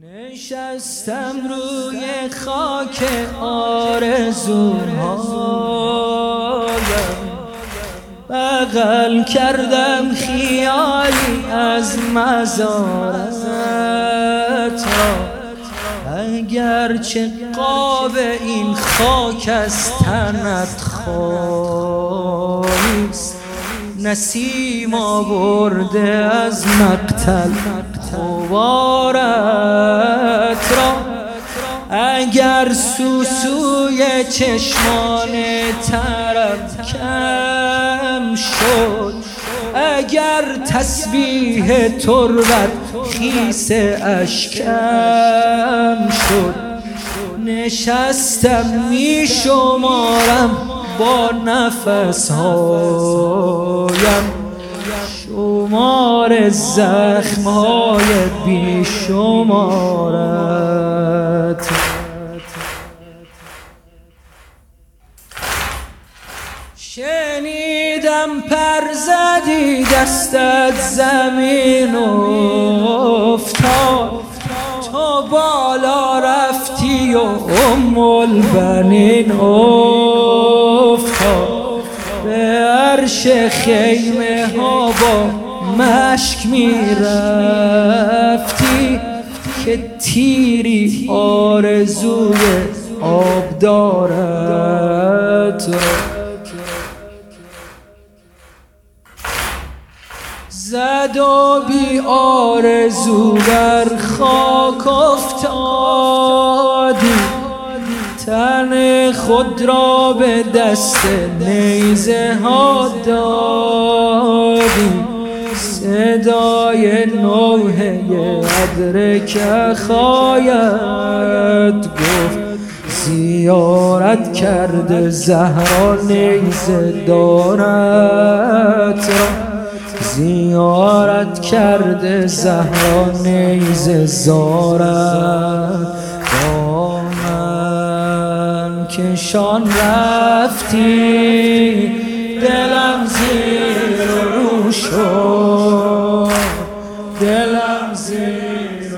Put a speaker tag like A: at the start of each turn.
A: نشستم روی خاک آرزوهایم. بغل کردم خیالی از مزارت اگرچه قاب این خاک از تنت خواهیست نسیم آورده از مقتل. غبارت اگر سوسوی چشمان ترم کم شد. اگر تسبیح تربت خیس اشکم شد. نشستم می شمارم با نفس هایم شمار زخم های بی شنیدم پر زدی دستت زمین افتاد. تو بالا رفتی و ام البنین افتاد. به عرش خیمه ها با مشک می رفتی که تیری آرزوی آب دارد. زد و بی آرزو بر خاک افتادی. تن خود را به دست نیزه ها دادی. صدای نوحه ادرک خواید گفت زیارت کرده زهرا نیزه دارد را. غارت کرده زهرا نیز زارت. با من کشان رفتی دلم زیر رو شد. دلم زیر